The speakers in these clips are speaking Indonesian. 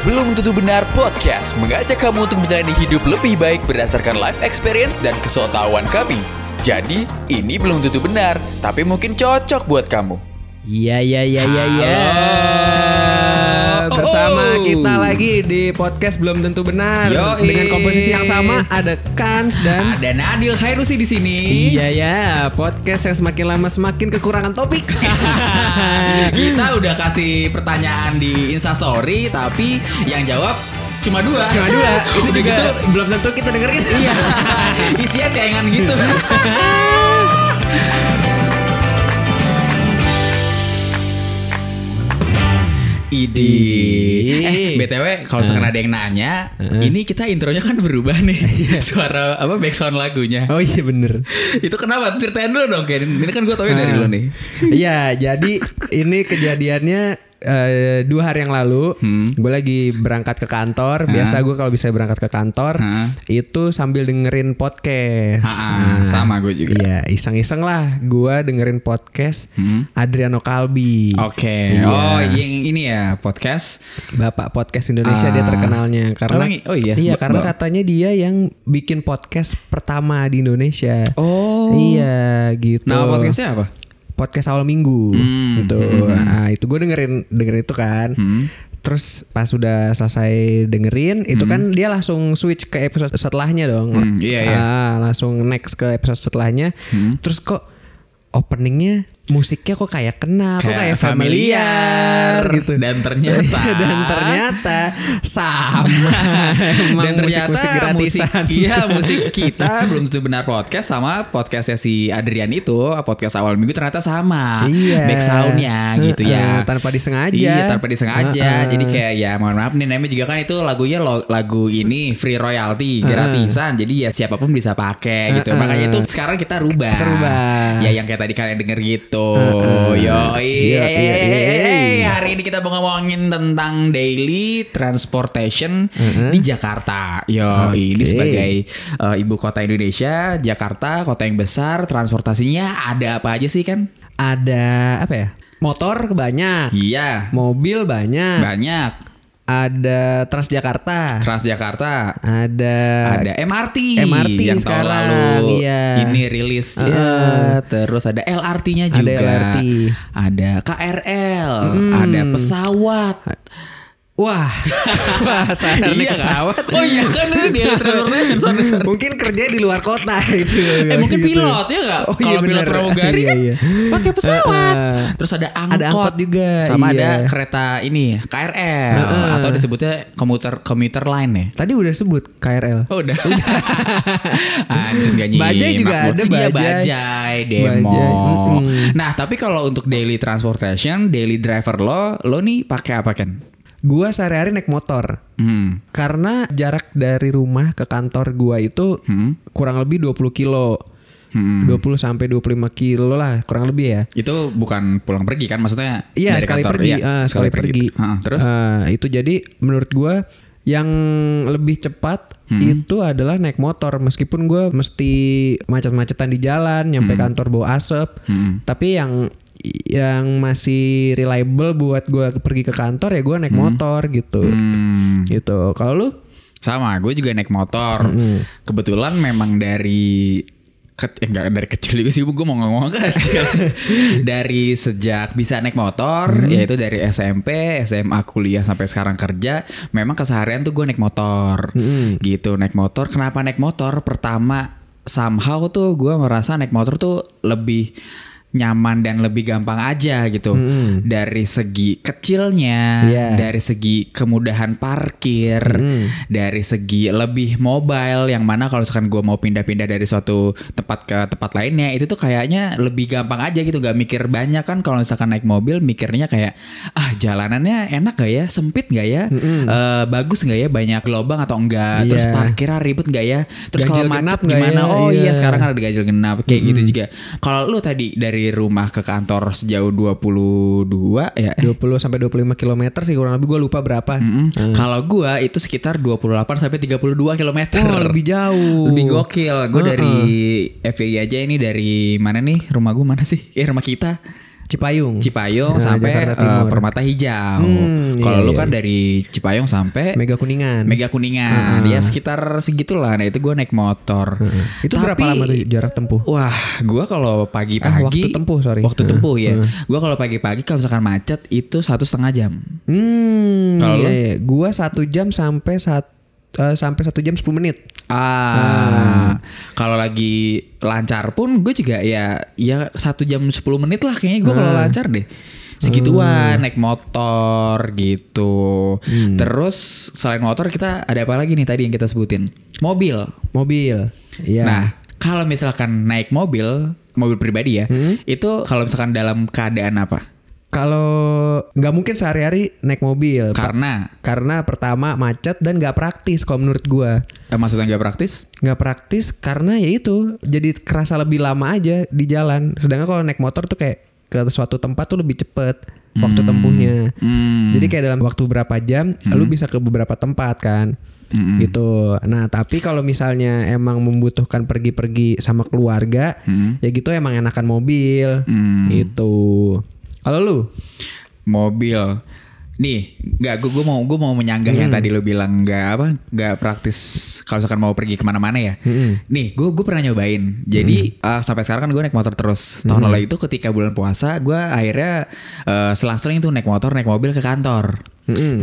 Belum Tentu Benar Podcast mengajak kamu untuk menjalani hidup lebih baik berdasarkan life experience dan kesotawan kami. Jadi, ini belum tentu benar, tapi mungkin cocok buat kamu. Iya iya iya iya iya. Bersama Oh. kita lagi di podcast belum tentu benar Yoi. dengan komposisi yang sama ada Kans dan Ada Nadil Khairusi di sini. Iya ya, podcast yang semakin lama semakin kekurangan topik. Kita udah kasih pertanyaan di Instastory, tapi yang jawab cuma dua. Cuma dua, itu Udah juga gitu, belum tentu kita dengerin. Iya, isinya cengengan gitu. Idi. Eh, BTW kalau misalkan ada yang nanya, ini kita intronya kan berubah nih. Suara apa background lagunya. Oh iya bener. Itu kenapa? Ceritain dulu dong, Ken. Ini kan gue tau dari Ah. lu nih. Iya, jadi ini kejadiannya eh, dua hari yang lalu, Hmm. gue lagi berangkat ke kantor. Biasa gue kalau bisa berangkat ke kantor, Hah? itu sambil dengerin podcast. Ha-ha, sama gue juga. Iya, iseng-iseng lah. Gue dengerin podcast Hmm. Adriano Kalbi. Oke. Iya. Oh, yang ini ya podcast. Bapak podcast Indonesia Ah. dia terkenalnya karena Oh, oh iya. iya karena katanya dia yang bikin podcast pertama di Indonesia. Oh. Iya gitu. Nama podcastnya apa? Podcast awal minggu Hmm, gitu. Nah, itu gue dengerin dengerin itu kan. Hmm. Terus pas sudah selesai dengerin itu kan dia langsung switch ke episode setelahnya dong. Hmm, iya, iya. Ah, langsung next ke episode setelahnya. Hmm. Terus kok openingnya musiknya kok kayak kenal, kok kayak familiar gitu. Dan ternyata dan ternyata sama. Emang dan ternyata musik-musik musik, gratisan. iya musik kita belum tentu benar podcast sama podcastnya si Adrian itu podcast awal minggu ternyata sama Iya. back soundnya gitu ya Heeh, tanpa disengaja. iya tanpa disengaja Heeh. jadi kayak ya mohon maaf nih namanya juga kan itu lagunya lo- lagu ini free royalty gratisan jadi ya siapa pun bisa pakai gitu Heeh. makanya itu sekarang kita rubah Kita rubah. ya yang kayak tadi kalian denger gitu Yo Iya, iya, iya. hari ini kita mau ngomongin tentang daily transportation di Jakarta. Yo, ini Oke. sebagai uh, ibu kota Indonesia, Jakarta kota yang besar, transportasinya ada apa aja sih kan? Ada apa ya? Motor banyak, Iya, mobil banyak, banyak. Ada Transjakarta, Transjakarta, ada ada MRT, MRT yang sekarang, lalu iya. ini rilis Heeh. ya. Terus ada LRT-nya Ada juga. LRT. Ada KRL, ada pesawat. Wah, wah saya naik Iya kan? pesawat. Oh iya kan ini daily transportation sorry, sorry. Mungkin kerja di luar kota itu. Eh mungkin Gitu. pilot ya nggak? Oh, iya Kalau pilot pramugari Iya, kan iya. pakai pesawat. Heeh. Terus ada angkot. Ada angkot juga, Sama iya. ada kereta ini KRL Heeh. atau disebutnya komuter komuter line ya. Tadi udah sebut KRL. Oh udah. Anjir gak Bajai juga gua. ada, Iya bajai. bajai, demo. Bajai. Nah tapi kalau untuk daily transportation, daily driver lo, lo nih pakai apa kan? Gua sehari-hari naik motor. Hmm. Karena jarak dari rumah ke kantor gua itu Hmm. kurang lebih 20 kilo. Hmm. 20 sampai 25 kilo lah kurang lebih ya. Itu bukan pulang pergi kan maksudnya? Iya dari sekali kantor. pergi, Iya, eh, sekali, pergi. Heeh, terus? Eh, itu jadi menurut gua yang lebih cepat Hmm. itu adalah naik motor meskipun gua mesti macet-macetan di jalan nyampe kantor bawa asap. Hmm. Tapi yang yang masih reliable buat gua pergi ke kantor ya gua naik motor gitu. Hmm. Gitu. Kalau lu? Sama, gue juga naik motor. Kebetulan memang dari ke, eh, enggak dari kecil juga sih gue mau ngomong kecil. dari sejak bisa naik motor, yaitu dari SMP, SMA, kuliah sampai sekarang kerja, memang keseharian tuh gue naik motor. Gitu, naik motor. Kenapa naik motor? Pertama somehow tuh gue merasa naik motor tuh lebih nyaman dan lebih gampang aja gitu. Dari segi kecilnya, Iya. dari segi kemudahan parkir, dari segi lebih mobile yang mana kalau misalkan gue mau pindah-pindah dari suatu tempat ke tempat lainnya itu tuh kayaknya lebih gampang aja gitu. Gak mikir banyak kan kalau misalkan naik mobil mikirnya kayak ah jalanannya enak gak ya? Sempit gak ya? Eh, bagus gak ya? Banyak lubang atau enggak? Terus Iya. parkiran ribet gak ya? Terus kalau macet gimana? ya? oh iya Iya. sekarang ada ganjil genap kayak gitu juga. Kalau lu tadi dari rumah ke kantor sejauh 22 ya eh, 20 sampai 25 km sih kurang lebih gua lupa berapa. Mm-mm. Kalau gua itu sekitar 28 sampai 32 km. Oh, lebih jauh. Lebih gokil. Gue dari FYI aja ini dari mana nih? Rumah gue mana sih? Eh rumah kita. Cipayung. Cipayung Nah, sampai Timur. Permata Hijau. Hmm, Kalau iya, lu iya, kan iya. dari Cipayung sampai Mega Kuningan. Mega Kuningan. Ya sekitar segitulah. Nah, itu gue naik motor. Itu Tapi- berapa lama tuh jarak tempuh? Wah, gua kalau pagi-pagi Eh, waktu tempuh, sorry. Waktu Heeh, tempuh ya. Gua kalau pagi-pagi kalau misalkan macet itu satu setengah jam. Hmm, Kalau iya, iya. Gua satu jam sampai sat, eh, sampai satu jam 10 menit. Ah, kalau lagi lancar pun gue juga ya ya satu jam 10 menit lah kayaknya gue kalau lancar deh. Segituan naik motor gitu. Terus selain motor kita ada apa lagi nih tadi yang kita sebutin? Mobil. Mobil. Iya. Nah, kalau misalkan naik mobil, mobil pribadi ya, itu kalau misalkan dalam keadaan apa? Kalau nggak mungkin sehari-hari naik mobil. Karena Karena pertama macet dan nggak praktis kalau menurut gua. eh, maksudnya nggak praktis? Nggak praktis karena ya itu jadi kerasa lebih lama aja di jalan. Sedangkan kalau naik motor tuh kayak ke suatu tempat tuh lebih cepet waktu tempuhnya. Hmm. Jadi kayak dalam waktu berapa jam lu bisa ke beberapa tempat kan. Gitu. Nah, tapi kalau misalnya emang membutuhkan pergi-pergi sama keluarga, ya gitu emang enakan mobil. Hmm. Gitu. Kalau lu? mobil. Nih nggak gue gue mau gue mau menyanggah yang tadi lo bilang nggak apa nggak praktis kalau misalkan mau pergi ke mana-mana ya. Nih gue gue pernah nyobain. Jadi eh, sampai sekarang kan gue naik motor terus. Tahun lalu itu ketika bulan puasa gue akhirnya eh, selang-seling tuh naik motor naik mobil ke kantor.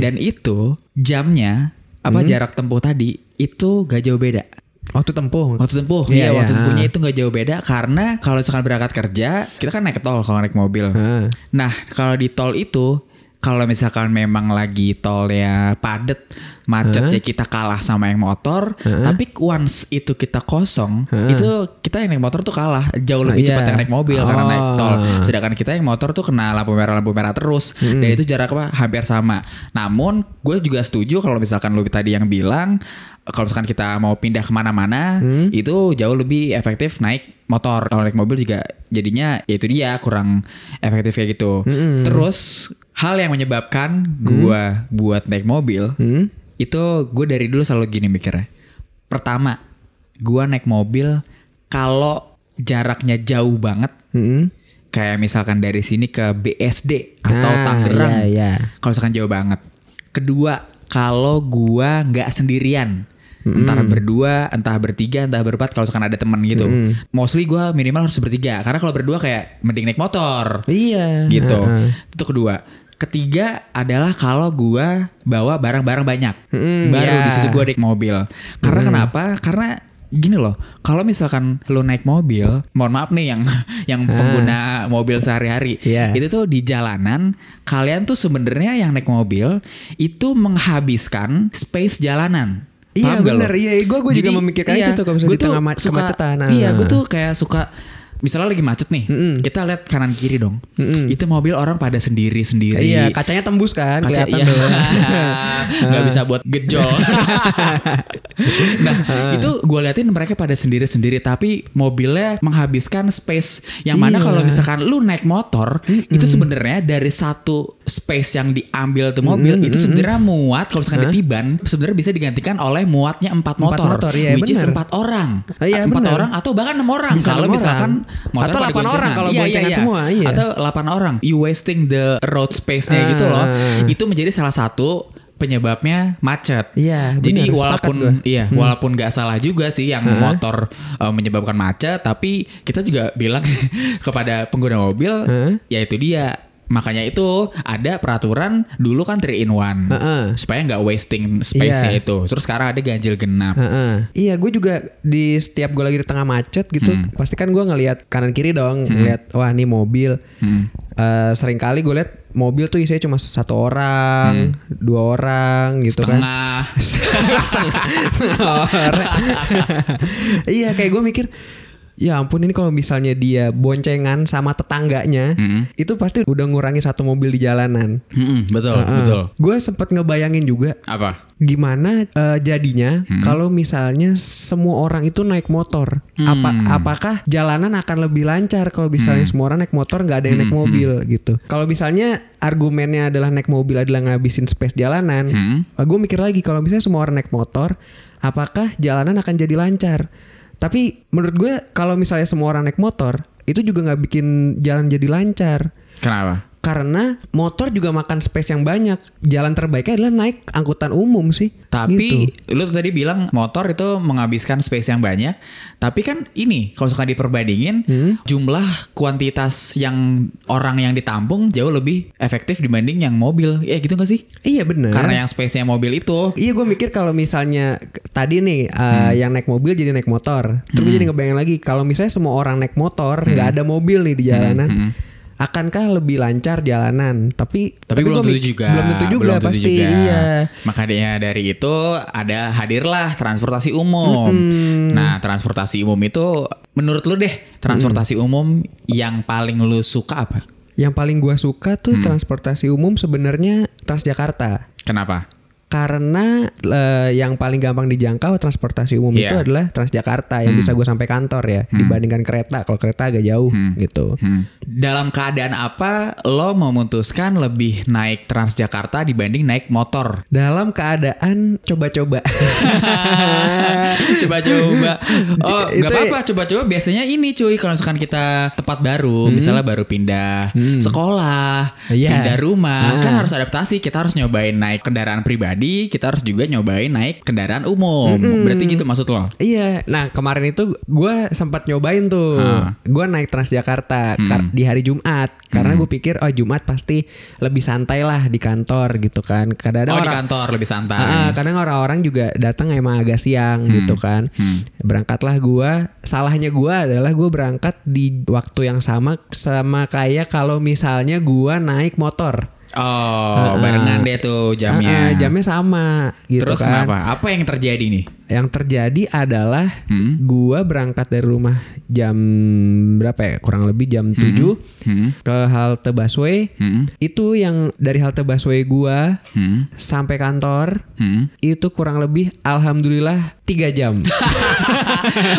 Dan itu jamnya apa jarak tempuh tadi itu gak jauh beda Waktu tempuh. Waktu tempuh, Iya, iya, iya. waktu tempuhnya itu nggak jauh beda karena kalau misalkan berangkat kerja, kita kan naik tol kalau naik mobil. Ah. Nah, kalau di tol itu, kalau misalkan memang lagi tolnya padet, macet ya kita kalah sama yang motor. Tapi once itu kita kosong, itu kita yang naik motor tuh kalah jauh lebih Iya. cepat yang naik mobil karena naik Oh. tol. Sedangkan kita yang motor tuh kena lampu merah lampu merah terus, dan itu jarak apa hampir sama. Namun gue juga setuju kalau misalkan lu tadi yang bilang kalau misalkan kita mau pindah ke mana-mana itu jauh lebih efektif naik motor kalau naik mobil juga jadinya ya itu dia kurang efektif kayak gitu terus hal yang menyebabkan gua buat naik mobil Hmm? itu gue dari dulu selalu gini mikirnya pertama gua naik mobil kalau jaraknya jauh banget Mm-mm. kayak misalkan dari sini ke BSD atau Ah, Tangerang iya, iya. kalau misalkan jauh banget. Kedua, kalau gua nggak sendirian, entah berdua, entah bertiga, entah berempat, kalau misalkan ada teman gitu. Mostly gua minimal harus bertiga, karena kalau berdua kayak mending naik motor, Iya. gitu. Heeh. Itu kedua. Ketiga adalah kalau gua bawa barang-barang banyak, Mm, baru iya. di situ gua naik mobil. Karena kenapa? Karena gini loh, kalau misalkan lo naik mobil, mohon maaf nih yang yang pengguna mobil sehari-hari, Iya. itu tuh di jalanan kalian tuh sebenarnya yang naik mobil itu menghabiskan space jalanan. Iya, gak lo? bener. Iya, gua- gua juga memikirkan itu tuh kalau misalnya di tengah suka- kemacetan. Nah. Iya, gue tuh kayak suka misalnya lagi macet nih, kita lihat kanan kiri dong. Itu mobil orang pada sendiri sendiri. Iya, kacanya tembus kan, Kaca kelihatan iya. tuh. nggak bisa buat gejol. nah itu gue liatin mereka pada sendiri-sendiri tapi mobilnya menghabiskan space yang mana Iya. kalau misalkan lu naik motor itu sebenarnya dari satu space yang diambil tuh mobil itu sebenarnya muat kalau misalkan ditiban sebenarnya bisa digantikan oleh muatnya empat motor, motor, iya, which is bener. empat orang, Ah, iya, empat bener. orang atau bahkan enam orang kalau misalkan orang. motor Atau delapan orang kalau Iya, iya, iya. semua, iya. Atau 8 orang. You wasting the road space-nya gitu loh. Ah. Itu menjadi salah satu penyebabnya macet. Iya, Jadi benar, walaupun gua. Hmm. iya, walaupun nggak salah juga sih yang motor uh, menyebabkan macet, tapi kita juga bilang kepada pengguna mobil, Hah? ya itu dia. Makanya itu ada peraturan dulu kan 3 in 1 Heeh. supaya nggak wasting space-nya Iya. itu. Terus sekarang ada ganjil genap. Heeh. Iya, gue juga di setiap gue lagi di tengah macet gitu, pasti kan gue ngelihat kanan kiri dong, ngelihat wah ini mobil. Eh, sering kali gue lihat mobil tuh isinya cuma satu orang, dua orang gitu kan. Tengah. setengah, setengah orang. iya kayak gue mikir ya ampun ini kalau misalnya dia boncengan sama tetangganya itu pasti udah ngurangi satu mobil di jalanan. Mm-mm, betul, betul. gue sempet ngebayangin juga Apa? gimana eh, jadinya kalau misalnya semua orang itu naik motor apa apakah jalanan akan lebih lancar kalau misalnya semua orang naik motor nggak ada yang naik mobil gitu. Kalau misalnya argumennya adalah naik mobil adalah ngabisin space jalanan Hmm. gue mikir lagi kalau misalnya semua orang naik motor apakah jalanan akan jadi lancar tapi menurut gue kalau misalnya semua orang naik motor itu juga nggak bikin jalan jadi lancar Kenapa? Karena motor juga makan space yang banyak. Jalan terbaiknya adalah naik angkutan umum sih. Tapi Gitu. lu tadi bilang motor itu menghabiskan space yang banyak. Tapi kan ini kalau suka diperbandingin Hmm? jumlah kuantitas yang orang yang ditampung jauh lebih efektif dibanding yang mobil. Ya gitu gak sih? Iya bener. Karena yang space-nya mobil itu Iya gue mikir kalau misalnya tadi nih uh, yang naik mobil jadi naik motor. Terus gue jadi ngebayang lagi kalau misalnya semua orang naik motor nggak ada mobil nih di jalanan. Akankah lebih lancar jalanan? Tapi tapi, belum gua tentu juga. Belum tentu juga Belum pasti. juga. Iya. Makanya dari itu ada hadirlah transportasi umum. Nah, transportasi umum itu menurut lu deh, transportasi umum yang paling lu suka apa? Yang paling gua suka tuh transportasi umum sebenarnya Transjakarta. Kenapa? Karena eh, yang paling gampang dijangkau transportasi umum Iya. itu adalah Transjakarta yang bisa gue sampai kantor ya dibandingkan kereta. Kalau kereta agak jauh gitu. Hmm. Dalam keadaan apa lo memutuskan lebih naik Transjakarta dibanding naik motor? Dalam keadaan coba-coba. Coba-coba. Oh, nggak apa-apa. Coba-coba biasanya ini cuy. Kalau misalkan kita tempat baru, misalnya baru pindah sekolah, Iya. pindah rumah, Ah. kan harus adaptasi. Kita harus nyobain naik kendaraan pribadi. Kita harus juga nyobain naik kendaraan umum. Berarti gitu maksud lo? Iya, nah kemarin itu gue sempat nyobain tuh, gue naik Transjakarta kar- di hari Jumat karena gue pikir oh Jumat pasti lebih santai lah di kantor gitu kan. Kadang-kadang Oh di orang kantor lebih santai. Ah, kadang orang-orang juga datang emang agak siang gitu kan. Berangkatlah gua. Salahnya gua adalah gua berangkat di waktu yang sama sama kayak kalau misalnya gua naik motor. Oh, barengan deh tuh jamnya. Ah, jamnya sama gitu Terus kan. kenapa? Apa yang terjadi nih? Yang terjadi adalah Hmm. gua berangkat dari rumah jam berapa ya? Kurang lebih jam 7 Hmm. ke halte busway. Hmm. Itu yang dari halte busway gua Hmm. sampai kantor Hmm. itu kurang lebih alhamdulillah tiga jam.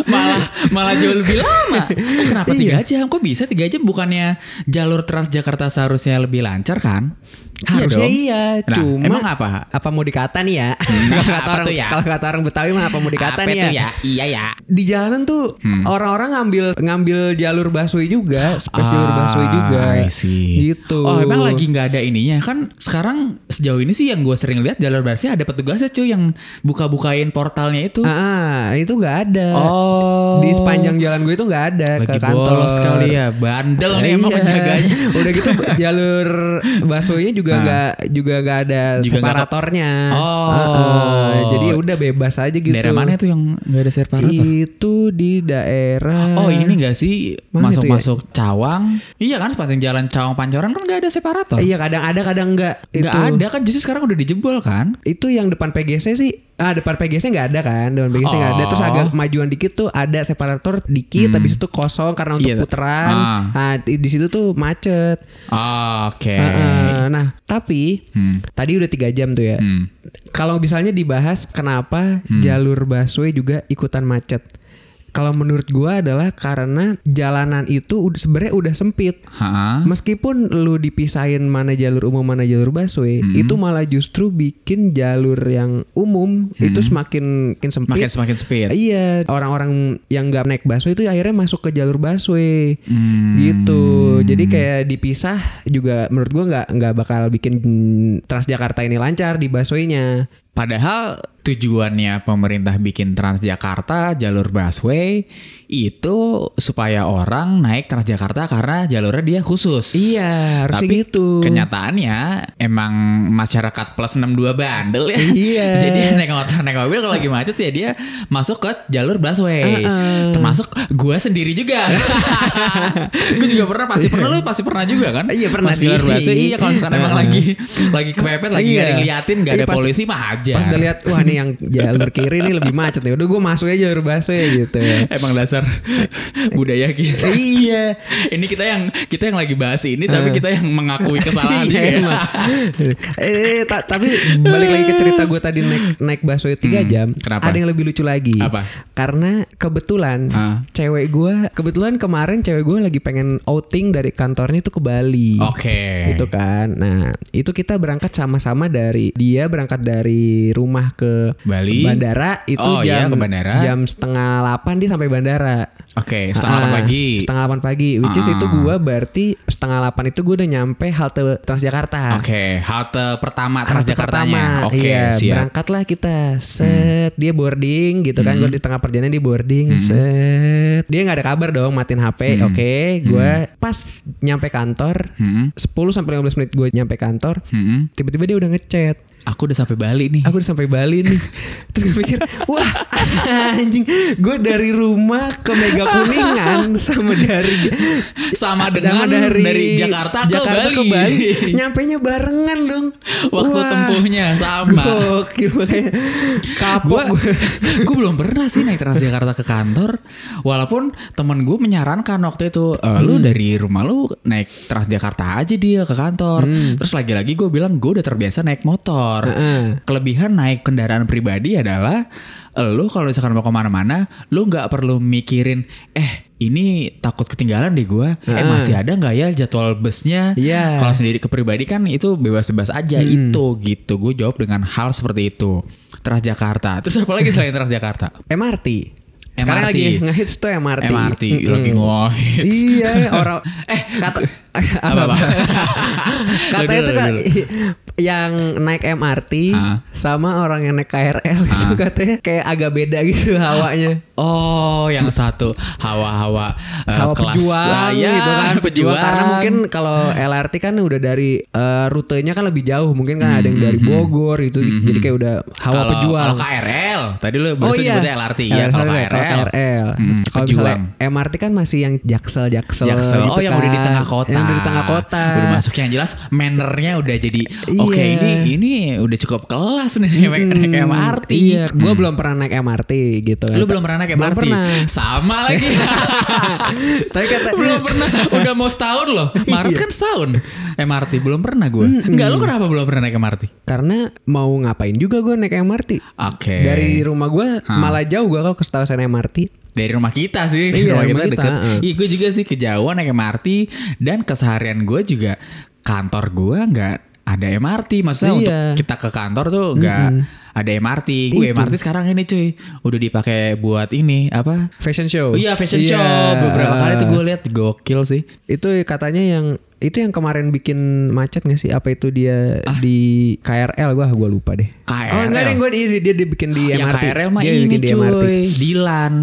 malah malah jauh lebih lama. Oh, kenapa Iya. jam? Kok bisa tiga jam? Bukannya jalur Transjakarta seharusnya lebih lancar kan? Harusnya dong. iya, Nah, cuma emang apa? Apa mau dikata nih ya? Kalau kata apa orang, tuh ya? Kalau kata orang Betawi apa mau dikata Apa nih tuh ya? Iya ya. Di jalanan tuh orang-orang ngambil ngambil jalur busway juga, space Ah, jalur busway juga. Gitu. Oh emang lagi nggak ada ininya kan sekarang sejauh ini sih yang gue sering lihat jalur busway ada petugasnya cuy yang buka-bukain portalnya itu. Ah, ah, itu nggak ada. Oh. Di sepanjang jalan gue itu nggak ada lagi ke kantor. bolos sekali ya. Bandel nih emang Iya. penjaganya. Udah gitu jalur busway-nya juga nggak juga nggak ada Juga separatornya. Oh. Ah, ah. jadi udah bebas aja gitu. Daerah mana tuh yang nggak ada separator? Itu di daerah Oh ini gak sih ya? masuk-masuk Cawang? Iya kan sepanjang jalan Cawang Pancoran kan gak ada separator. Iya kadang ada kadang enggak. Gak ada kan justru sekarang udah dijebol kan? Itu yang depan PGC sih. Ah depan PGC nggak ada kan, depan PGC nggak ada. Terus Oh. agak majuan dikit tuh ada separator dikit, habis itu kosong karena untuk Iya. putaran. Ah. Nah di, di situ tuh macet. Oh, Oke. Ah, ah. nah tapi Hmm. tadi udah tiga jam tuh ya. Hmm. Kalau misalnya dibahas kenapa jalur busway juga ikutan macet. Kalau menurut gua adalah karena jalanan itu sebenarnya udah sempit. Ha? Meskipun lu dipisahin mana jalur umum mana jalur busway, Hmm. itu malah justru bikin jalur yang umum itu semakin makin sempit. Hmm. Makin semakin speed. Iya, orang-orang yang nggak naik busway itu akhirnya masuk ke jalur busway. Hmm. Gitu. Jadi kayak dipisah juga menurut gua nggak nggak bakal bikin Transjakarta ini lancar di busway-nya. Padahal tujuannya pemerintah bikin Transjakarta jalur busway itu supaya orang naik Transjakarta karena jalurnya dia khusus. Iya, harusnya Tapi gitu. kenyataannya emang masyarakat plus 62 bandel ya. Iya. Jadi naik motor naik mobil kalau lagi macet ya dia masuk ke jalur busway. Uh-uh. Termasuk gue sendiri juga. gue juga pernah pasti pernah lu pasti pernah juga kan? Iya, pernah Masuk jalur sih. busway. Iya kalau sekarang emang Uh-uh. lagi lagi kepepet lagi Iya. gak ada yang liatin gak ada Iya, pas- polisi mah aja. Pas udah lihat wah nih yang jalur kiri nih lebih macet nih. Udah gue masuk aja jalur busway gitu. Emang dasar budaya kita. iya. ini kita yang kita yang lagi bahas ini tapi kita yang mengakui kesalahan Iya, juga ya. eh, ta- tapi balik lagi ke cerita gue tadi naik naik busway 3 jam. kenapa? Ada yang lebih lucu lagi. Apa? Karena kebetulan Ah. cewek gue kebetulan kemarin cewek gue lagi pengen outing dari kantornya itu ke Bali. Oke. Gitu kan. Nah, itu kita berangkat sama-sama dari dia berangkat dari rumah ke Bali. bandara itu Oh, iya, jam ke bandara. jam setengah 8 dia sampai bandara. Jatinegara. Oke, setengah delapan Ah, pagi. Setengah 8 pagi. Which is Ah. itu gua berarti setengah 8 itu gue udah nyampe halte Transjakarta. Oke, halte pertama Transjakartanya. Oke, iya, siap. berangkatlah kita. Set, dia boarding gitu kan. Gue di tengah perjalanan dia boarding. Set. Dia nggak ada kabar dong, matiin HP. Oke, gue pas nyampe kantor, Hmm, 10 sampai 15 menit gue nyampe kantor, hmm. tiba-tiba dia udah ngechat. Aku udah sampai Bali nih. Aku udah sampai Bali nih. Terus gue pikir, wah anjing, gue dari rumah ke Mega Kuningan sama dari Sama sama dengan dari, Jakarta, ke Bali. ke Bali. Nyampenya barengan dong. Waktu Wah, tempuhnya sama. Gokil makanya kapok Gue gue. belum pernah sih naik Transjakarta ke kantor. Walaupun temen gue menyarankan waktu itu, "Eh, lu dari rumah lu naik Transjakarta aja dia ke kantor. Terus lagi-lagi gue bilang gue udah terbiasa naik motor. Heeh. Kelebihan naik kendaraan pribadi adalah eh, lu kalau misalkan mau ke mana-mana, lu nggak perlu mikirin, eh ini takut ketinggalan deh gue. Eh Heeh. masih ada nggak ya jadwal busnya? Iya. Kalau sendiri ke pribadi kan itu bebas-bebas aja itu gitu. Gue jawab dengan hal seperti itu. Transjakarta. Terus apa lagi selain Transjakarta? MRT. Sekarang MRT. lagi ngehits tuh MRT. MRT Mm-mm. lagi ngehits. Iya, orang eh kata Apa apa? Katanya tuh kan. Yang naik MRT sama orang yang naik KRL itu katanya kayak agak beda gitu hawanya. Oh, yang satu hawa-hawa eh, Hawa kelas pejuang ah, ya, gitu kan pejuang. karena mungkin kalau LRT kan udah dari eh, rutenya kan lebih jauh mungkin kan ada yang dari Bogor gitu jadi kayak udah hawa kalau, pejuang Kalau KRL, tadi lu baru sebutnya LRT ya. Kalau KRL, KRL. Hmm, Kalau pejuang. misalnya MRT kan masih yang jaksel jaksel, Jaksel. gitu oh yang udah di kan. tengah kota. Yang udah di tengah kota. Udah masuk yang jelas mannernya udah jadi oke Iya. ini ini udah cukup kelas nih naik, naik MRT. Iya, gue Hmm. belum pernah naik MRT gitu. kan. Lu belum pernah naik Belum MRT? pernah. Sama lagi. Tapi kata belum pernah. Udah mau setahun loh. Maret Iya. kan setahun. MRT belum pernah gue. Enggak, lu kenapa belum pernah naik MRT? karena mau ngapain juga gue naik MRT. Oke. Dari rumah gue malah jauh gue kalau ke stasiun MRT. dari rumah kita sih, Iya, rumah kita rumah kita, deket. heeh. Iya, gue juga sih kejauhan naik MRT dan keseharian gue juga kantor gue nggak ada MRT. Maksudnya Iya. untuk kita ke kantor tuh nggak ada MRT. Gue. MRT sekarang ini cuy, udah dipakai buat ini apa? Fashion show. Oh iya fashion Iya. show. Beberapa kali tuh gue lihat gokil sih. Itu katanya yang itu yang kemarin bikin macet gak sih? Apa itu dia di KRL gua gua lupa deh. KRL. Oh enggak deh gua dia, dia, dia bikin di Yang MRT. KRL mah dia ini bikin di MRT. cuy, Dilan.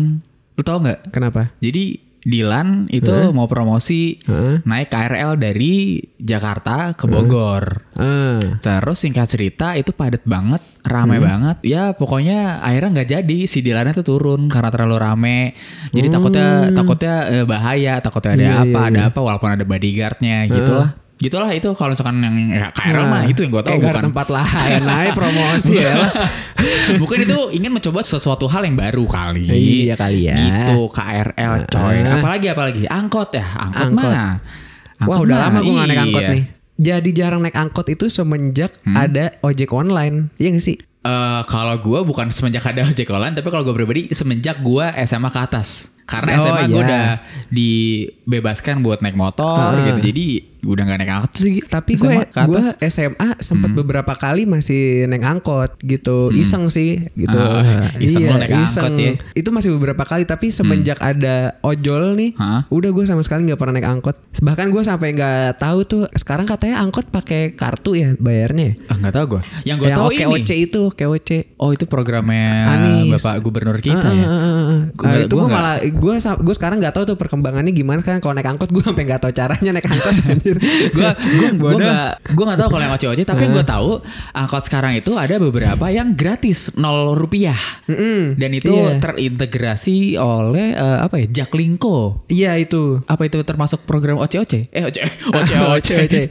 Lu tau nggak? Kenapa? Jadi Dilan itu mau promosi Heeh. naik KRL dari Jakarta ke Bogor. Ah. Terus singkat cerita itu padat banget, rame Hmm. banget. Ya pokoknya akhirnya nggak jadi si Dilannya tuh turun karena terlalu rame. Jadi takutnya takutnya eh, bahaya, takutnya ada Hmm. Iya, apa, iya, ada apa walaupun ada bodyguardnya gitulah. Gitulah itu kalau misalkan yang ya, KRL mah Nah, itu yang gue tahu bukan. tempat lain naik promosi ya lah. Mungkin itu ingin mencoba sesuatu hal yang baru kali. Iya kali ya. Gitu KRL coy. Ah. Apalagi apalagi angkot ya. Angkot, Angkot. mah. Wah Angkot udah mah, lama gue gak naik angkot iya. nih. Jadi jarang naik angkot itu semenjak ada ojek online. Iya gak sih? Eh, kalau gue bukan semenjak ada ojek online, tapi kalau gue pribadi semenjak gue SMA ke atas. Karena Oh, SMA gue iya. udah dibebaskan buat naik motor Ah. gitu. Jadi udah gak naik angkot sih. Tapi gue gue. Hmm. SMA sempat beberapa kali masih naik angkot gitu, iseng sih gitu. Ah, iseng lo naik angkot ya. Itu masih beberapa kali tapi semenjak ada ojol nih, Hah? udah gue sama sekali nggak pernah naik angkot. Bahkan gue sampai nggak tahu tuh sekarang katanya angkot pakai kartu ya bayarnya. ya? Ah, nggak tahu gue. Yang gue tahu OKOC ini. itu, OKOC. Oh itu programnya Anis. Bapak Gubernur kita Ah, ya. ah, ah, ah. Gua- Ah, itu gue nggak- malah gue gue sekarang nggak tahu tuh perkembangannya gimana kan kalau naik angkot gue sampai nggak tahu caranya naik angkot anjir. gue gue gue nggak gue nggak tahu kalau yang oce oce tapi gue tahu angkot sekarang itu ada beberapa yang gratis nol rupiah Mm-mm. dan itu Iya. terintegrasi oleh eh, apa ya Jaklingko Iya itu. apa itu termasuk program oce oce eh oce oce oce Oce.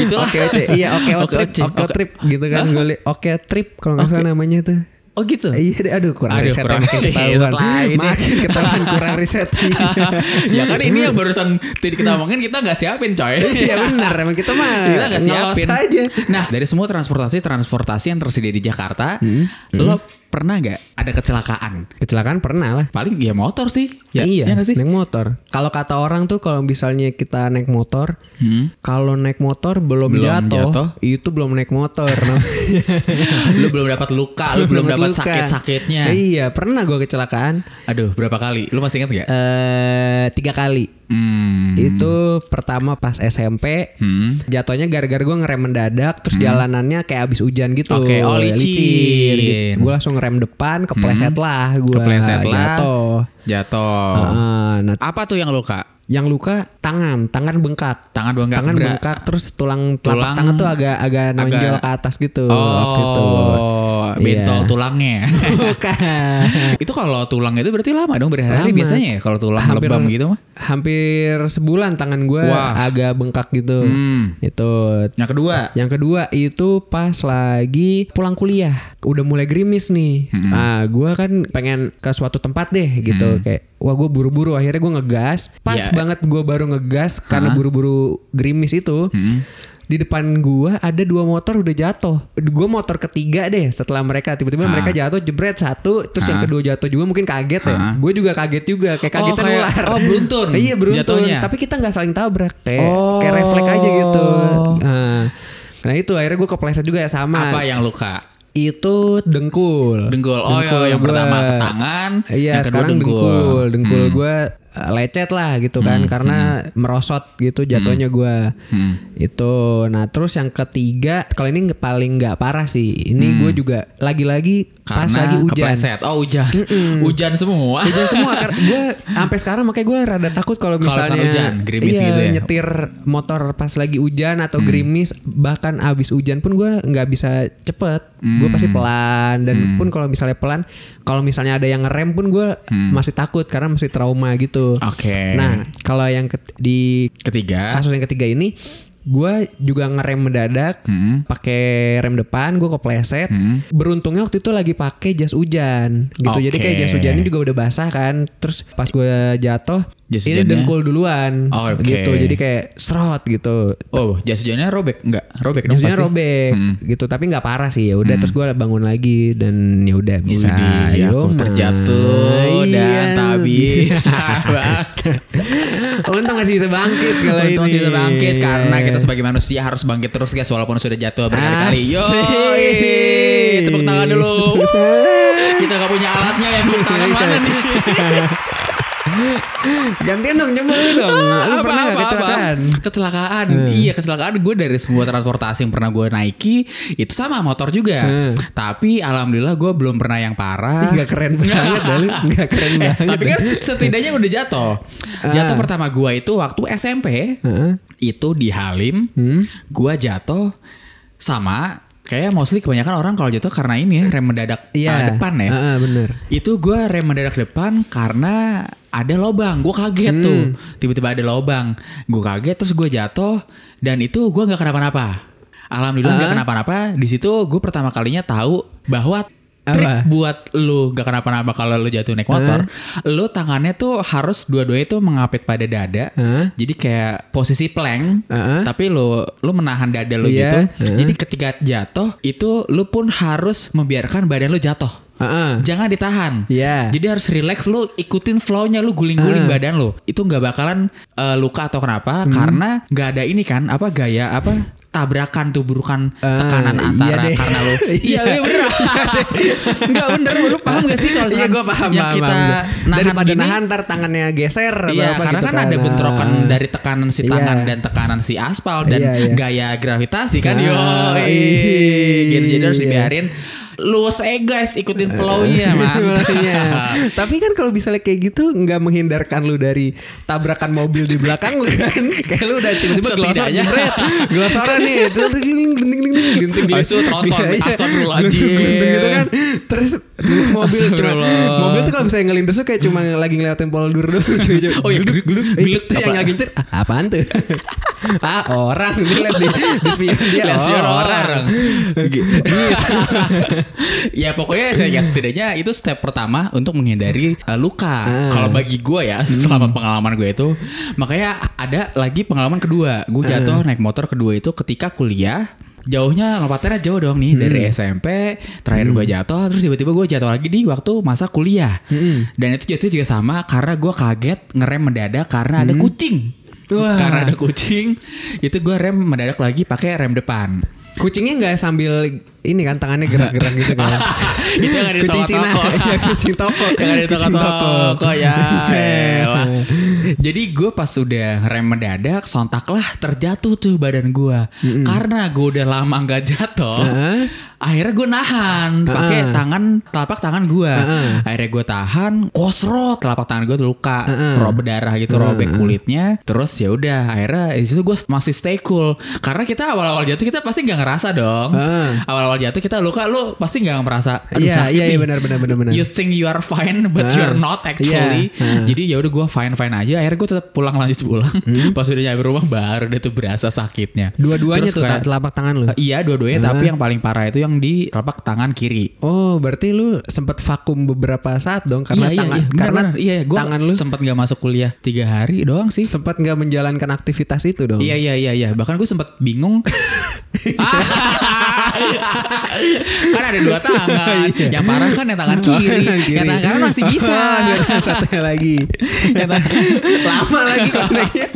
itulah Oke oke iya oke Oke, trip oce. oke Oke. trip gitu kan oke trip kalau nggak salah namanya tuh. Oh gitu Iya deh, aduh kurang Aduh, riset kurang- makin ketahuan. Ini. Makin ketahuan kurang riset. ya kan ini yang barusan tadi kita omongin kita nggak siapin coy Iya benar emang kita mah kita nggak siapin aja. Nah dari semua transportasi transportasi yang tersedia di Jakarta, Hmm. lo pernah nggak ada kecelakaan? Kecelakaan pernah lah. Paling ya motor sih. Ya, iya, ya sih? naik motor. Kalau kata orang tuh kalau misalnya kita naik motor, Hmm. kalau naik motor belum, Belum jatuh, jatuh. itu belum naik motor. lu belum dapat luka, lu belum dapat sakit-sakitnya. Iya, pernah gue kecelakaan. Aduh, berapa kali? Lu masih ingat nggak? eh tiga kali. Hmm. Itu pertama pas SMP. Hmm. Jatuhnya gara-gara gue ngerem mendadak terus jalanannya kayak abis hujan gitu. Oke, oh, licin. Gue langsung ngerem depan, kepleset lah gue. Kepleset lah. Jatuh. Jatuh. Heeh, nah, Apa tuh yang luka? Yang luka tangan, tangan bengkak. Tangan bengkak. tangan Bra- bengkak terus tulang telapak Tulang tangan tuh agak agak nonjol agak- ke atas gitu. Oh, bentol Iya. tulangnya. Bukan. itu kalau tulang itu berarti lama dong berhari-hari Lama. biasanya ya kalau tulang Hampir- lebam gitu mah. Hampir sebulan tangan gue agak bengkak gitu. Hmm. Itu Yang kedua, Yang kedua itu pas lagi pulang kuliah, udah mulai gerimis nih. Ah, gua kan pengen ke suatu tempat deh gitu, kayak wah gue buru-buru. Akhirnya gue ngegas. Pas Ya. Banget gue baru ngegas karena buru-buru gerimis itu. Di depan gua ada dua motor udah jatuh. Gue motor ketiga deh setelah mereka tiba-tiba mereka jatuh jebret satu, terus yang kedua jatuh juga mungkin kaget ya. Gue juga kaget juga, kayak Oh, kagetan kayak- ular. oh, beruntun iya beruntun. jatuhnya. Tapi kita nggak saling tabrak, kayak Oh. kayak refleks aja gitu. Nah, nah itu akhirnya gue kepleset juga ya sama. apa yang luka? Itu dengkul. Dengkul. Oh, iya, yang gua. pertama ke tangan, Iya, yang kedua sekarang dengkul. dengkul. Dengkul Hmm. gue lecet lah gitu kan karena merosot gitu jatuhnya gue. Hmm. Itu. Nah, terus yang ketiga, kalau ini paling nggak parah sih. Ini gue juga lagi-lagi pas Hmm. Lagi hujan. kepleset. Oh, hujan. Hujan semua. Hujan semua gue sampai sekarang makanya gue rada takut kalau misalnya hujan, gerimis iya, gitu ya? nyetir motor pas lagi hujan atau Hmm. gerimis bahkan abis hujan pun gue nggak bisa cepet gue Hmm. pasti pelan dan pun kalau misalnya pelan kalau misalnya ada yang ngerem pun gue masih takut karena masih trauma gitu Hmm. Oke. nah kalau yang ket- di Ketiga. kasus yang ketiga ini gue juga ngerem mendadak Hmm. pakai rem depan gue kepleset beruntungnya waktu itu lagi pakai jas hujan gitu jadi kayak jas hujannya juga udah basah kan terus pas gue jatuh Jas ini dengkul duluan Oh, oke. gitu jadi kayak serot gitu Oh, jas hujannya robek enggak? Robek Jas hujannya robek gitu tapi nggak parah sih ya udah terus gue bangun lagi dan ya udah bisa Widih, aku Yoma. terjatuh dan Iya. tak bisa. Untung masih bisa bangkit kalau ini Untung sih bisa bangkit karena kita sebagai manusia harus bangkit terus guys walaupun sudah jatuh berkali-kali. Yo, tepuk tangan dulu. kita gak punya alatnya yang tepuk tangan mana nih? gantian dong lu dong lu pernah nggak kecelakaan Kecelakaan. Hmm. Iya, kecelakaan gue dari semua transportasi yang pernah gue naiki itu sama motor juga. Hmm. Tapi alhamdulillah gue belum pernah yang parah. Nggak keren banget dah lu. Nggak keren Eh, banget tapi kan setidaknya udah jatuh. Jatuh Ah. pertama gua itu waktu SMP. Heeh. Itu di Halim. Hmm. Gua jatuh sama kayak mostly kebanyakan orang kalau jatuh karena ini ya rem mendadak Iya. uh, depan ya. Heeh, bener. Itu gua rem mendadak depan karena ada lobang. Gue kaget Hmm. tuh. Tiba-tiba ada lobang. Gue kaget terus gue jatuh dan itu gua nggak kenapa-napa. Alhamdulillah nggak Ah. kenapa-napa. Di situ gue pertama kalinya tahu bahwa trik Apa? buat lu gak kenapa-napa kalau lu jatuh naik motor, lu tangannya tuh harus dua-duanya tuh mengapit pada dada. Hah? Jadi kayak posisi plank, Heeh. tapi lu lu menahan dada lu Iya, gitu. heeh. Jadi ketika jatuh itu lu pun harus membiarkan badan lu jatuh. Heeh. Jangan ditahan. Iya. Jadi harus relax lu ikutin flow-nya lu guling-guling badan lu. Itu nggak bakalan eh, luka atau kenapa Hmm. karena nggak ada ini kan apa gaya apa tabrakan tuh burukan tekanan iya antara deh. karena lu iya iya bener nggak bener lu paham gak sih kalau Iya gue paham yang paham, kita paham. nahan Daripada gini, nahan ntar tangannya geser Iya, apa karena gitu kan ada bentrokan Ah. dari tekanan si tangan Iya. dan tekanan si aspal dan Iya, iya. gaya gravitasi kan, Ah, yo, iya. gitu jadi harus dibiarin luas eh guys ikutin flow-nya. Tapi kan kalau misalnya kayak gitu nggak menghindarkan lu dari tabrakan mobil di belakang lu kan. kayak lu udah tiba-tiba Setidaknya. jebret. Nih. Terus glinting glinting glinting. Habis itu tronton, Iya, iya. astagfirullahaladzim. Gitu kan. Terus mobil cuma mobil tuh kalau misalnya ngelindes tuh kayak cuma lagi ngeliatin poldur doang. Oh iya, geluk, geluk, geluk. Itu yang lagi nyetir. "Ah, Apaan tuh? ah orang dia lihat di, di spion dia oh, orang. ya pokoknya saya ya setidaknya itu step pertama untuk menghindari uh, luka. Ah. Kalau bagi gue ya selama pengalaman gue itu, makanya ada lagi pengalaman kedua. Gue jatuh naik motor kedua itu ketika kuliah. jauhnya lompatannya jauh dong nih dari SMP terakhir gue jatuh terus tiba-tiba gue jatuh lagi di waktu masa kuliah dan itu jatuh juga sama karena gue kaget ngerem mendadak karena ada kucing Wah. karena ada kucing itu gue rem mendadak lagi pakai rem depan Kucingnya nggak sambil ini kan tangannya gerak-gerak gitu kan. itu yang ada di toko-toko Iya, kucing toko. yang ada di Kucing toko-toko ya elah. Jadi gue pas udah rem mendadak sontaklah terjatuh tuh badan gue karena gue udah lama nggak jatuh Heeh. Akhirnya gue nahan pakai Heeh. tangan telapak tangan gue Heeh. akhirnya gue tahan kosrot telapak tangan gue tuh luka Heeh. rob berdarah gitu robek kulitnya terus ya udah akhirnya di situ gue masih stay cool karena kita awal-awal jatuh kita pasti nggak ngerasa dong Heeh. awal-awal jatuh kita luka lu pasti nggak merasa Iya, iya, iya, nih." benar, benar, benar, benar. you think you are fine but Ah. you're not actually Iya. Ah. jadi ya udah gue fine fine aja akhirnya gue tetap pulang lanjut pulang Hmm. pas udah nyampe rumah baru deh tuh berasa sakitnya Dua-duanya tuh kayak- telapak tangan lu. Iya dua-duanya Ah. tapi yang paling parah itu yang di telapak tangan kiri. Oh, berarti lu sempat vakum beberapa saat dong karena iya, tangan iya, iya. karena Benar, iya, gue tangan lu sempat nggak masuk kuliah tiga hari doang sih. sempat nggak menjalankan aktivitas itu dong. Iya iya iya iya. Bahkan gue sempat bingung. kan ada dua tangan. Yang parah kan yang tangan kiri. Iya. Kiri. Yang tangan kanan masih bisa. Satunya lagi. Yang tangan- Lama lagi koneknya.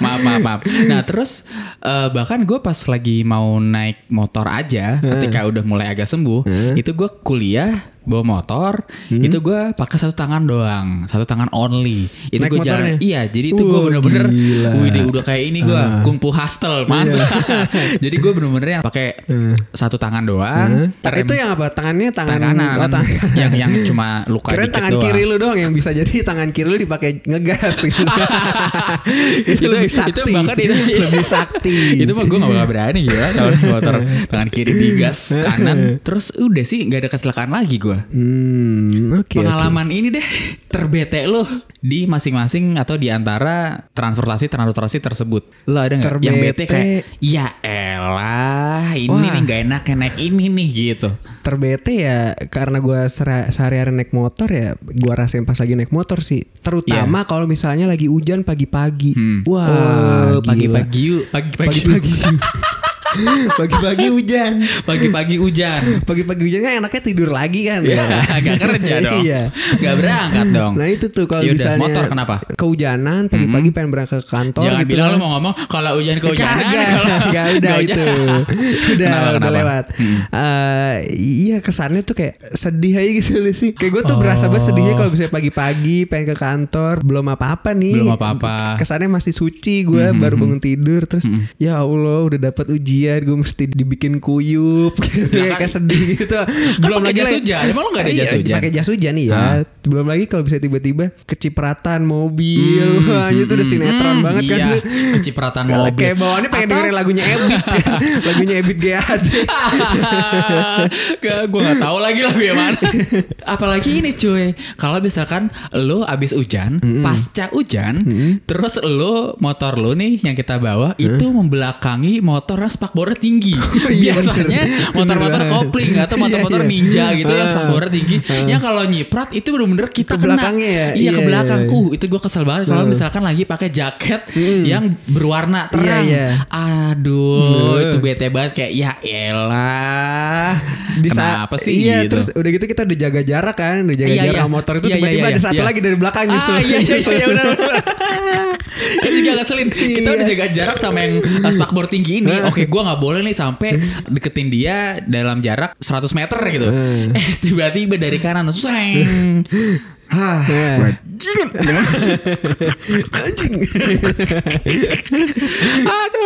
maaf maaf maaf. Nah terus eh, bahkan gue pas lagi mau naik motor aja, ketika udah mulai agak sembuh, itu gue kuliah bawa motor, Hmm. itu gue pakai satu tangan doang, satu tangan only. Itu gue jalan, iya. Jadi itu gue bener-bener. Ah. wih udah kayak ini gue kungfu hustle, mantap. jadi gue bener-bener yang pakai satu tangan doang. Terem- itu yang apa? Tangannya tangan, tangan kanan, oh, tangan kanan. yang yang cuma luka Keren dikit tangan doang. kiri lu doang yang bisa jadi tangan kiri lu dipakai ngegas gitu. itu, Itu- lebih itu sakti. bahkan itu- lebih sakti. itu mah gue gak bakal berani gitu kalau motor tangan kiri digas kanan terus udah sih nggak ada kecelakaan lagi gue Hmm, oke. oke. pengalaman ini deh terbete lo di masing-masing atau di antara transportasi transportasi tersebut lo ada nggak yang bete Terbete. kayak ya elah ini Wah. nih nggak enak naik ini nih gitu Terbete ya karena gua sera- sehari-hari naik motor ya gua rasain pas lagi naik motor sih. Terutama kalau misalnya lagi hujan pagi-pagi. Hmm. Wah, Oh, pagi-pagi yuk pagi-pagi Pagi-pagi. Hujan. pagi-pagi hujan Pagi-pagi hujan kan enaknya tidur lagi kan. ya gak kerja dong Iya. gak berangkat dong Nah itu tuh kalau misalnya motor kenapa? Kehujanan pagi-pagi pengen berangkat ke kantor Jangan gitu bilang kan. lu mau ngomong kalau hujan kehujanan Kagak, udah nggak itu. udah, Kenapa, udah kenapa? lewat. Eh, iya kesannya tuh kayak sedih aja gitu sih. Kayak gue tuh berasa banget Oh. sedihnya kalau bisa pagi-pagi pengen ke kantor belum apa-apa nih. Belum apa-apa. Kesannya masih suci gue baru bangun tidur terus ya Allah udah dapat ujian gue mesti dibikin kuyup gitu Nah, kayak sedih gitu. belum pakai lagi jas hujan. Emang lu nggak ada Iya, jas hujan? Pakai jas hujan iya. Hah? Belum lagi kalau bisa tiba-tiba kecipratan mobil. Wah, itu udah sinetron Hmm, banget kan. iya, kecipratan Kayak- mobil. Kayak bawaannya pengen Atau- dengerin lagunya Ebit kan. lagunya Ebit GAD. Gak, gue gak tahu lagi lagu yang mana. Apalagi ini cuy, kalau misalkan lo abis hujan, pasca hujan, terus lo motor lo nih yang kita bawa itu membelakangi motor yang spakbornya tinggi. iya, Biasanya motor-motor kopling atau Iya, motor-motor iya. ninja gitu yang Ah. spakbornya tinggi. Yang kalau nyiprat itu bener-bener kita Ke kena. belakangnya ya? Iya ke belakang. Uh itu gue kesel banget kalau misalkan lagi pakai jaket yang berwarna terang. Aduh, itu bete banget kayak ya elah. Di saat- Kenapa sih Iya gitu? terus udah gitu kita udah jaga jarak kan Udah jaga Iya, jarak iya. motor itu Iya, iya, Tiba-tiba iya, ada satu iya. lagi dari belakang nyusul Ah iya iya iya benar. benar. Itu juga ngeselin. Kita Iya. udah jaga jarak sama yang uh, spakbor tinggi ini. Oke, gua nggak boleh nih sampai deketin dia dalam jarak 100 meter gitu. Eh tiba-tiba dari kanan seng. Bajingan. Anjing. Aduh,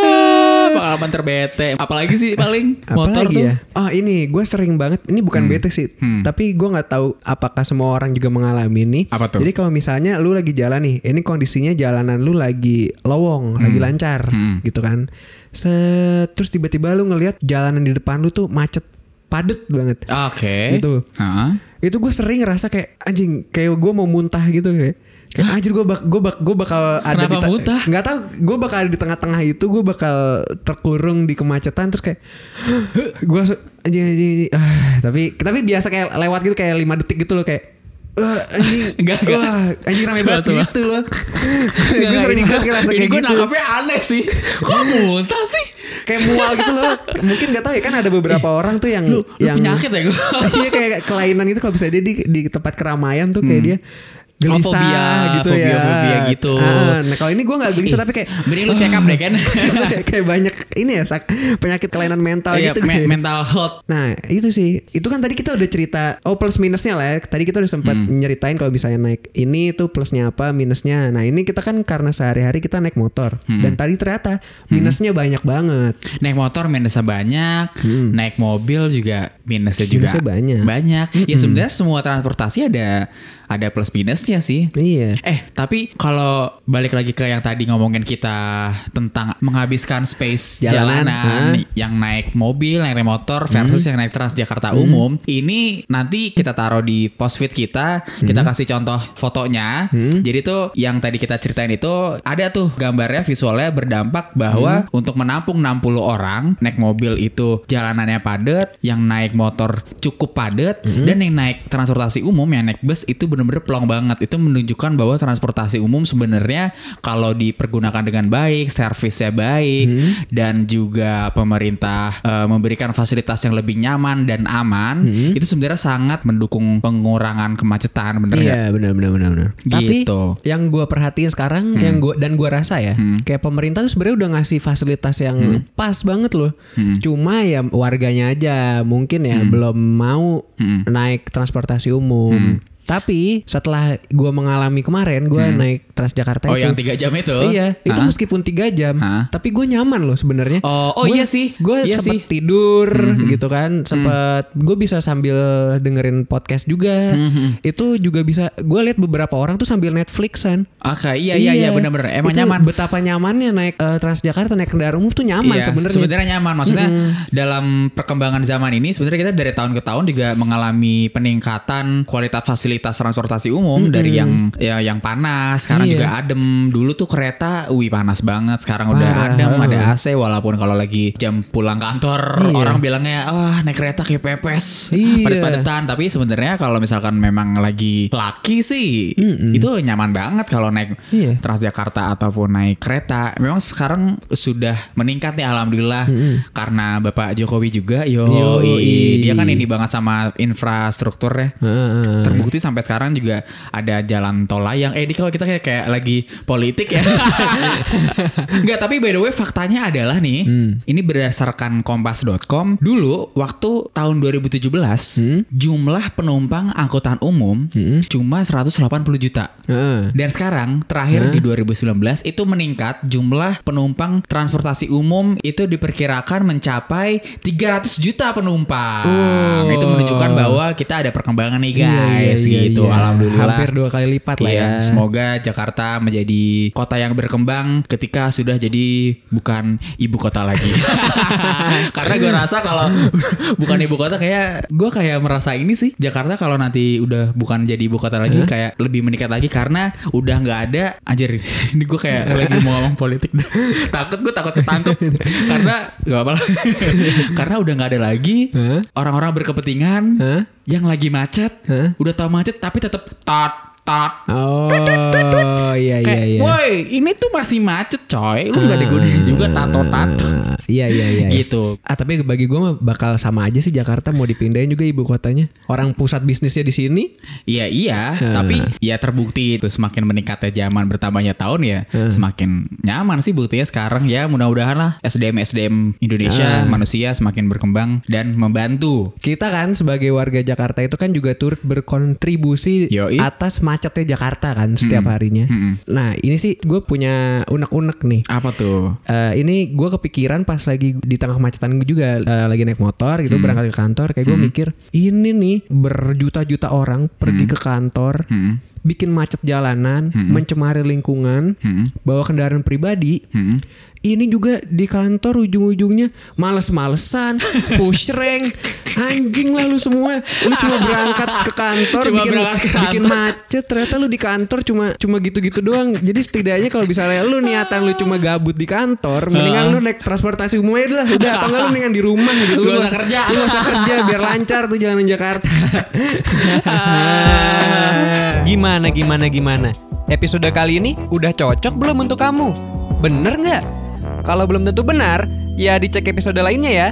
pengalaman terbete. Apalagi sih paling motor Apalagi tuh. ya? Oh ini gue sering banget. Ini bukan bete sih, tapi gue nggak tahu apakah semua orang juga mengalami ini. Apa tuh? Jadi kalau misalnya lu lagi jalan nih, ini kondisinya jalanan lu lagi lowong, lagi lancar, Hmm. gitu kan. Set, terus tiba-tiba lu ngelihat jalanan di depan lu tuh macet, padet banget. Oke. Gitu. Heeh. Itu gue sering ngerasa kayak anjing, kayak gue mau muntah gitu kayak. Kayak anjir gue bak gue bak gue bakal ada Kenapa di muntah? nggak tahu gue bakal ada di tengah-tengah itu gue bakal terkurung di kemacetan terus kayak gue anjing, anjing, anjing. Ah, tapi tapi biasa kayak lewat gitu kayak lima detik gitu loh kayak Wah, anjing, Enggak, enggak. wah, anjing rame banget gitu loh. Gue sering gua- ngerasa kayak gue gitu. nangkapnya aneh sih. Kok muntah sih? Kayak mual gitu loh. Mungkin gak tahu ya kan ada beberapa orang tuh yang Lu, lu yang penyakit ya gue. Iya kayak kelainan itu kalau bisa dia di, di tempat keramaian tuh kayak dia gelisah Hmm. Fobia, gitu fobia, ya. fobia gitu. Ah, nah kalau ini gue nggak gelisah tapi kayak Mending lu check up deh kan. kayak, banyak ini ya sak, penyakit kelainan mental Iya, gitu. me- kayak. mental health. Nah itu sih Itu kan tadi kita udah cerita Oh plus minusnya lah ya Tadi kita udah sempat Hmm. nyeritain Kalau misalnya naik Ini tuh plusnya apa Minusnya Nah ini kita kan karena sehari-hari kita naik motor Hmm. Dan tadi ternyata Minusnya banyak banget Naik motor minusnya banyak, naik mobil juga minusnya juga Hmm. Minusnya banyak. Banyak. Ya sebenarnya semua transportasi ada ada plus minusnya sih. Iya. Eh, tapi kalau balik lagi ke yang tadi ngomongin kita tentang menghabiskan space Jalanan, jalanan, hah? yang naik mobil, yang naik motor versus yang naik Transjakarta umum, ini nanti kita taruh di post feed kita, kita kasih contoh fotonya. Jadi tuh yang tadi kita ceritain itu ada tuh gambarnya visualnya berdampak bahwa untuk menampung 60 orang naik mobil itu jalanannya padat, yang naik motor cukup padat dan yang naik transportasi umum yang naik bus itu bener-bener plong banget. Itu menunjukkan bahwa transportasi umum sebenarnya kalau dipergunakan dengan baik, servisnya baik dan juga pemerintah eh, memberikan fasilitas yang lebih nyaman dan aman, itu sebenarnya sangat mendukung pengurangan kemacetan, bener? Iya benar benar benar benar. Tapi Gitu. yang gue perhatiin sekarang yang gua dan gua rasa ya kayak pemerintah tuh sebenarnya udah ngasih fasilitas yang pas banget loh. Cuma ya warganya aja mungkin ya belum mau naik transportasi umum. Tapi setelah gua mengalami kemarin gua naik Transjakarta Oh, itu yang tiga jam itu? Iya, itu meskipun tiga jam, Hah? tapi gue nyaman loh sebenarnya. Oh, oh Gua- iya sih. Gue Iya sempet sih. tidur gitu kan, sempet gue bisa sambil dengerin podcast juga. Itu juga bisa. Gue lihat beberapa orang tuh sambil Netflixan. Oke, iya iya iya benar-benar emang Itu nyaman. Betapa nyamannya naik eh, Transjakarta naik kendaraan umum tuh nyaman Iya, sebenarnya. Sebenarnya nyaman. Maksudnya dalam perkembangan zaman ini sebenarnya kita dari tahun ke tahun juga mengalami peningkatan kualitas fasilitas transportasi umum dari yang ya yang panas, sekarang Iya. juga adem. Dulu tuh kereta, wih panas banget. Sekarang udah Parah. adem, ada AC walaupun kalau lagi jam pulang kantor Iya. orang bilangnya wah naik kereta kayak pepes, Iya. padat-padatan. Tapi sebenarnya kalau misalkan memang lagi laki sih itu nyaman banget kalau naik Iya. Transjakarta ataupun naik kereta. Memang sekarang sudah meningkat nih alhamdulillah karena Bapak Jokowi juga yo Yoi. dia kan ini banget sama infrastruktur ya. Heeh. Terbukti sampai sekarang juga ada jalan tol layang. Eh, ini kalau kita kayak, kayak lagi politik ya. Enggak, tapi by the way faktanya adalah nih, ini berdasarkan kompas.com, dulu waktu tahun 2017 jumlah penumpang angkutan umum cuma 180 juta. Heeh. Dan sekarang terakhir di 2019 itu meningkat jumlah penumpang transportasi umum itu diperkirakan mencapai 300 juta penumpang. Oh. Itu menunjukkan bahwa kita ada perkembangan nih Iya, iya, guys iya, gitu. iya. Alhamdulillah. Hampir dua kali lipat lah Iya, ya. Semoga Jakarta menjadi kota yang berkembang ketika sudah jadi bukan ibu kota lagi. Karena gue rasa kalau bukan ibu kota kayak gue kayak merasa ini sih Jakarta kalau nanti udah bukan jadi ibu kota lagi kayak lebih meningkat lagi karena udah nggak ada anjir ini gue kayak lagi mau ngomong politik takut gue takut ketangkep karena gak apa karena udah nggak ada lagi orang-orang berkepentingan Hah? Yang lagi macet Hah? udah tau macet tapi tetap tat tat Oh iya iya Kayak, iya. woi ini tuh masih macet coy. Lu gak ada gunanya juga tato-tato. Ah, Iya iya iya. iya. Gitu. Ah tapi bagi gue mah bakal sama aja sih Jakarta mau dipindahin juga ibu kotanya. Orang pusat bisnisnya di sini. Iya iya, tapi ya terbukti itu semakin meningkatnya zaman bertambahnya tahun ya, semakin nyaman sih buktinya sekarang ya mudah-mudahan lah SDM SDM Indonesia manusia semakin berkembang dan membantu. Kita kan sebagai warga Jakarta itu kan juga turut berkontribusi Yoi. atas macetnya Jakarta kan setiap harinya. Nah ini sih gue punya unek-unek nih. Apa tuh? Eh, ini gue kepikiran pas lagi di tengah kemacetan gue juga eh, lagi naik motor gitu berangkat ke kantor kayak gue mikir ini nih berjuta-juta orang pergi ke kantor Hmm. bikin macet jalanan mencemari lingkungan bawa kendaraan pribadi Hmm. Ini juga di kantor ujung-ujungnya males-malesan push rank Anjing lah lu semua. Lu cuma berangkat ke kantor Cuma bikin berangkat ke kantor. bikin macet ternyata lu di kantor cuma cuma gitu-gitu doang. Jadi setidaknya kalau misalnya lu niatan lu cuma gabut di kantor, mendingan lu naik transportasi umum aja lah. Udah atau enggak lu mendingan di rumah gitu. Lu Gak usah kerja. Lu usah kerja biar lancar tuh jalanan Jakarta. Gimana gimana gimana? Episode kali ini udah cocok belum untuk kamu? Bener nggak? Kalau belum tentu benar, ya dicek episode lainnya ya.